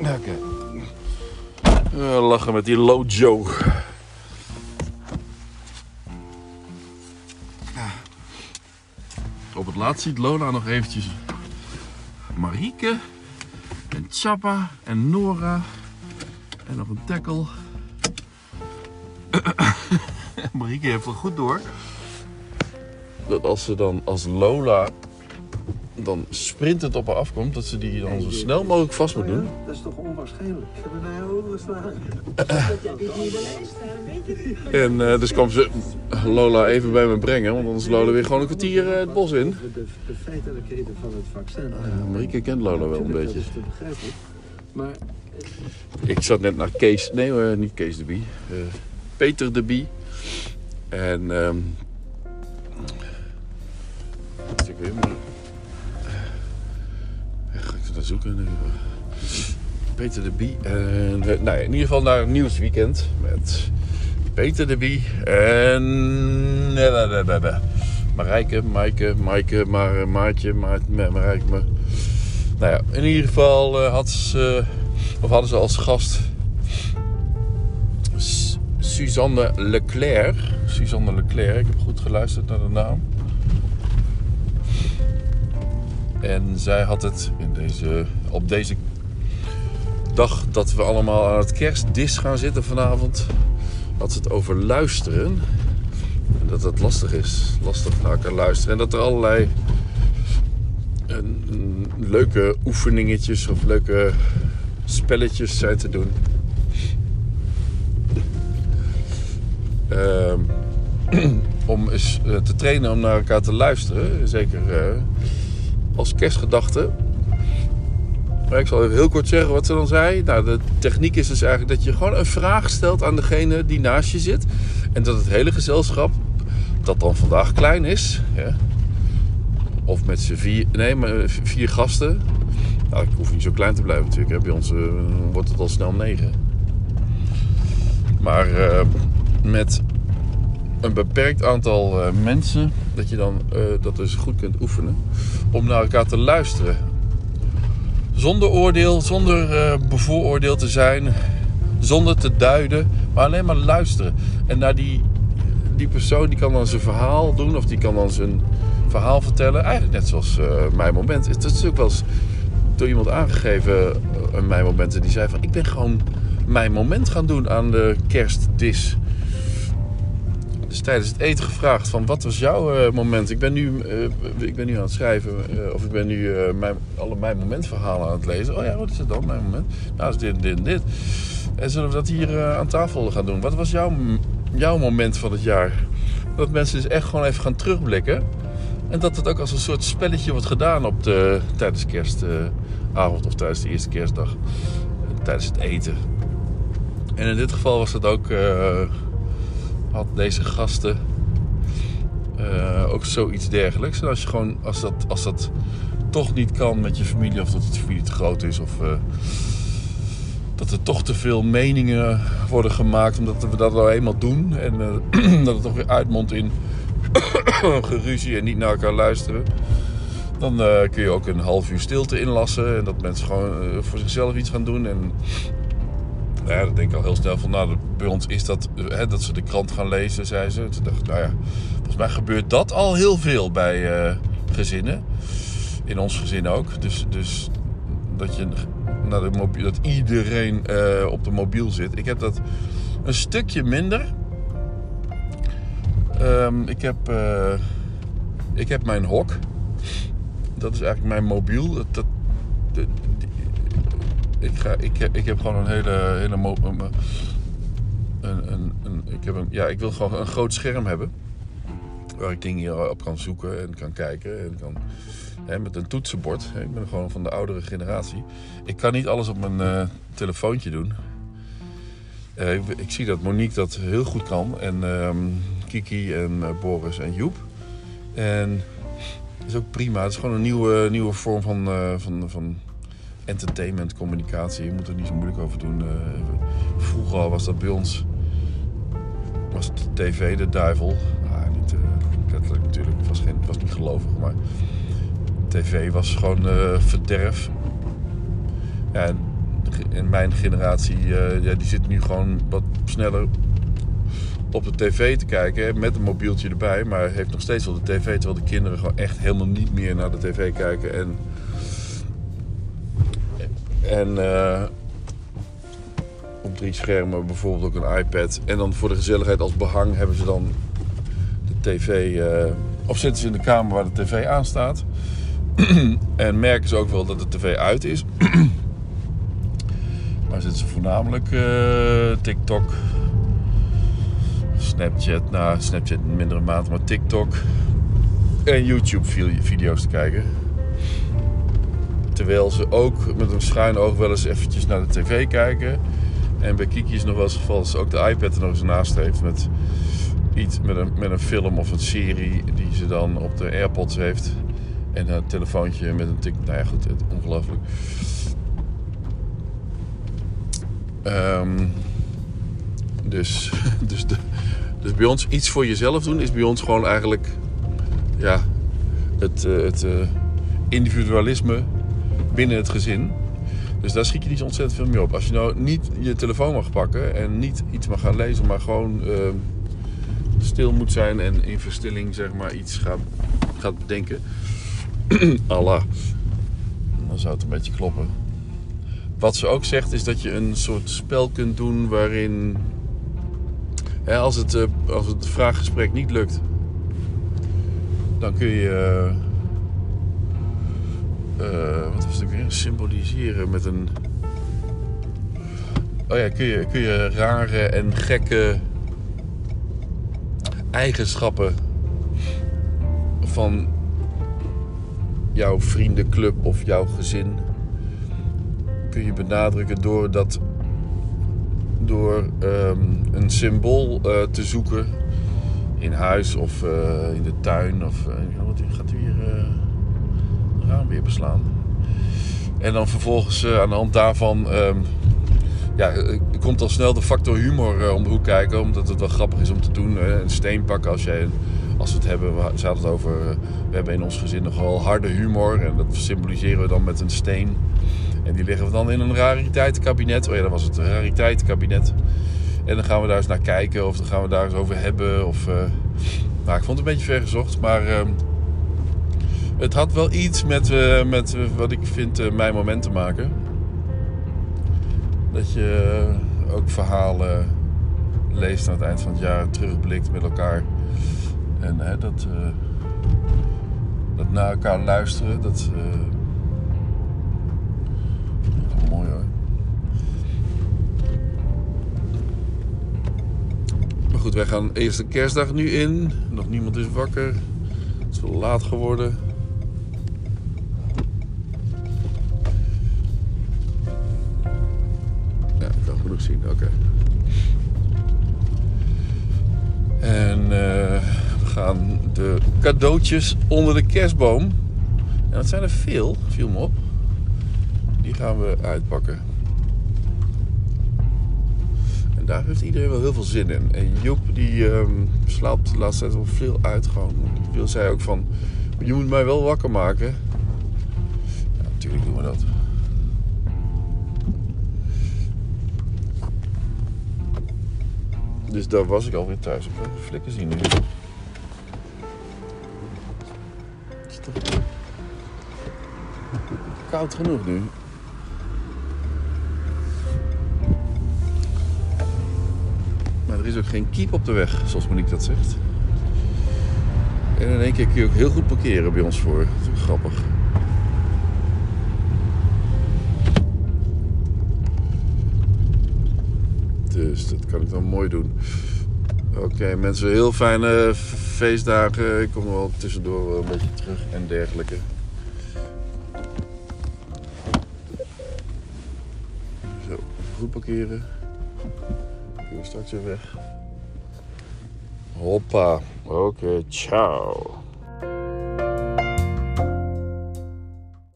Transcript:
Oké. Eh, lachen met die Lojo. Op het laatst ziet Lola nog eventjes Marieke en Chappa en Nora en nog een tackle. Marieke heeft wel goed door dat als ze dan als Lola dan sprintend op haar afkomt, dat ze die dan zo snel mogelijk vast moet doen. Dat is toch onwaarschijnlijk? Ze hebben naar jou geslagen. En eh, dus kwam ze Lola even bij me brengen, want anders is Lola weer gewoon een kwartier eh, het bos in. De, de, de feitelijkheden van het vaccin. Uh, Marieke kent Lola wel een beetje. Dat is te begrijpen. Maar Ik zat net naar Kees, nee niet Kees de Bie, eh, Peter de Bie. En ehm wat is ik weer, maar eh, ga ik het dan eh, Peter de Bie en eh, nou in ieder geval naar een nieuwsweekend met Peter de Bie en nee. Marijke, Maaike, Maaike, maar, Maartje, Maart, Ma- Marijke, Ma- nou ja, in ieder geval eh, had ze, of hadden ze als gast Suzanne Leclerc. Suzanne Leclerc, ik heb goed geluisterd naar de naam. En zij had het in deze, op deze dag dat we allemaal aan het kerstdis gaan zitten vanavond, had ze het over luisteren. En dat het lastig is, lastig naar elkaar luisteren. En dat er allerlei eh, leuke oefeningetjes of leuke spelletjes zijn te doen. Ehm, om eens eh, te trainen om naar elkaar te luisteren. Zeker eh, als kerstgedachte. Maar ik zal even heel kort zeggen wat ze dan zei. Nou, de techniek is dus eigenlijk dat je gewoon een vraag stelt aan degene die naast je zit. En dat het hele gezelschap, dat dan vandaag klein is. Ja, of met z'n vier, nee, maar eh, vier gasten. Nou, ik hoef niet zo klein te blijven natuurlijk. Bij ons eh, wordt het al snel negen. Maar eh, met een beperkt aantal eh, mensen, dat je dan eh, dat dus goed kunt oefenen. Om naar elkaar te luisteren. Zonder oordeel, zonder eh, bevooroordeeld te zijn. Zonder te duiden, maar alleen maar luisteren. En naar die, die persoon, die kan dan zijn verhaal doen. Of die kan dan zijn verhaal vertellen. Eigenlijk net zoals mijn moment. Het is ook wel eens door iemand aangegeven, uh, mijn momenten. Die zei van, ik ben gewoon mijn moment gaan doen aan de kerstdis. Dus tijdens het eten gevraagd van, wat was jouw uh, moment? Ik ben nu, uh, ik ben nu aan het schrijven, uh, of ik ben nu mijn, alle mijn momentverhalen aan het lezen. Oh ja, wat is het dan, mijn moment? Nou, dat is dit, dit en dit. En zullen we dat hier aan tafel gaan doen? Wat was jouw, jouw moment van het jaar? Dat mensen dus echt gewoon even gaan terugblikken. En dat het ook als een soort spelletje wordt gedaan op de, tijdens kerstavond of tijdens de eerste kerstdag. Tijdens het eten. En in dit geval was het ook, had deze gasten uh, ook zoiets dergelijks. En als je gewoon, als dat, als dat toch niet kan met je familie, of dat het familie te groot is, of uh, dat er toch te veel meningen worden gemaakt, omdat we dat nou eenmaal doen. En dat het toch weer uitmondt in geruzie en niet naar elkaar luisteren. Dan kun je ook een half uur stilte inlassen. En dat mensen gewoon voor zichzelf iets gaan doen. En nou ja, dan denk ik al heel snel van, nou, bij ons is dat, hè, dat ze de krant gaan lezen, zei ze. Toen dacht ik, nou ja, volgens mij gebeurt dat al heel veel bij uh, gezinnen. In ons gezin ook. Dus, dus dat, je, nou, mobiel, dat iedereen op de mobiel zit. Ik heb dat een stukje minder. Um, ik, heb, ik heb mijn hok. Dat is eigenlijk mijn mobiel. Dat, dat, ik, ga, ik, ik heb gewoon een hele. hele een, een, ik, heb een, ja, ik wil gewoon een groot scherm hebben. Waar ik dingen op kan zoeken en kan kijken. En kan, hè, met een toetsenbord. Ik ben gewoon van de oudere generatie. Ik kan niet alles op mijn uh, telefoontje doen. Uh, ik, ik, zie dat Monique dat heel goed kan. En um, Kiki en uh, Boris en Joep. En dat is ook prima. Het is gewoon een nieuwe, nieuwe vorm van, van, van entertainment, communicatie. Je moet er niet zo moeilijk over doen. vroeger al was dat bij ons... Was de tv de duivel. Niet letterlijk natuurlijk. Het was, geen, het was niet gelovig, maar... TV was gewoon verderf. Ja, in mijn generatie, eh, ja, die zit nu gewoon wat sneller op de tv te kijken. Met een mobieltje erbij. Maar heeft nog steeds wel de tv. Terwijl de kinderen gewoon echt helemaal niet meer naar de tv kijken. En, en eh, op drie schermen bijvoorbeeld ook een iPad. En dan voor de gezelligheid als behang hebben ze dan de tv... eh, of zitten ze in de kamer waar de tv aan staat. en merken ze ook wel dat de tv uit is. maar zitten ze voornamelijk eh, TikTok, Snapchat, nou Snapchat in mindere mate, maar TikTok en YouTube vi- video's te kijken. Terwijl ze ook met een schuin oog wel eens eventjes naar de tv kijken. En bij Kiki is nog wel eens het geval dat ze ook de iPad er nog eens naast heeft met iets met een, met een film of een serie die ze dan op de AirPods heeft. En een telefoontje met een tik. Nou ja, goed, ongelooflijk. Ehm, dus, dus, de, dus bij ons iets voor jezelf doen is bij ons gewoon eigenlijk ja, het, eh, het eh, individualisme binnen het gezin. Dus daar schiet je niet ontzettend veel mee op. Als je nou niet je telefoon mag pakken en niet iets mag gaan lezen, maar gewoon ehm, stil moet zijn en in verstilling zeg maar iets gaat, gaat bedenken. Allah. Dan zou het een beetje kloppen. Wat ze ook zegt is dat je een soort spel kunt doen waarin... Als, het, eh, als het vraaggesprek niet lukt, dan kun je... eh, eh, wat was het weer? Symboliseren met een... Oh ja, kun je, kun je rare en gekke eigenschappen van jouw vriendenclub of jouw gezin kun je benadrukken door dat door ehm, een symbool eh, te zoeken in huis of eh, in de tuin of uh, wat gaat het raam weer beslaan en dan vervolgens uh, aan de hand daarvan ehm, ja, komt al snel de factor humor uh, om de hoek kijken omdat het wel grappig is om te doen een steen pakken als jij als we het hebben, we hadden het over, we hebben in ons gezin nogal harde humor en dat symboliseren we dan met een steen. En die leggen we dan in een rariteitenkabinet. Oh ja, dat was het, rariteitenkabinet. En dan gaan we daar eens naar kijken of dan gaan we daar eens over hebben. Of, uh, ik vond het een beetje vergezocht, maar uh, het had wel iets met, uh, met wat ik vind mijn moment te maken. Dat je ook verhalen leest aan het eind van het jaar, terugblikt met elkaar. En dat, dat naar elkaar luisteren, dat, dat is mooi hoor. Maar goed, wij gaan eerst de kerstdag nu in. Nog niemand is wakker. Het is wel laat geworden. Oké. En uh, gaan de cadeautjes onder de kerstboom. En dat zijn er veel, viel me op. Die gaan we uitpakken. En daar heeft iedereen wel heel veel zin in. En Joep die um, slaapt de laatste tijd wel veel uit gewoon. Wil zei ook van, je moet mij wel wakker maken. Natuurlijk doen we dat. Dus daar was ik alweer thuis. Ik flikken zien nu. Het is toch koud genoeg nu. Maar er is ook geen kiep op de weg, zoals Monique dat zegt. En in één keer kun je ook heel goed parkeren bij ons voor. Dat is grappig. Dus dat kan ik dan mooi doen. Oké, mensen, heel fijne feestdagen. Ik kom wel tussendoor een beetje terug en dergelijke. Zo, goed parkeren. Dan kun je straks weer weg. Hoppa. Oké, ciao.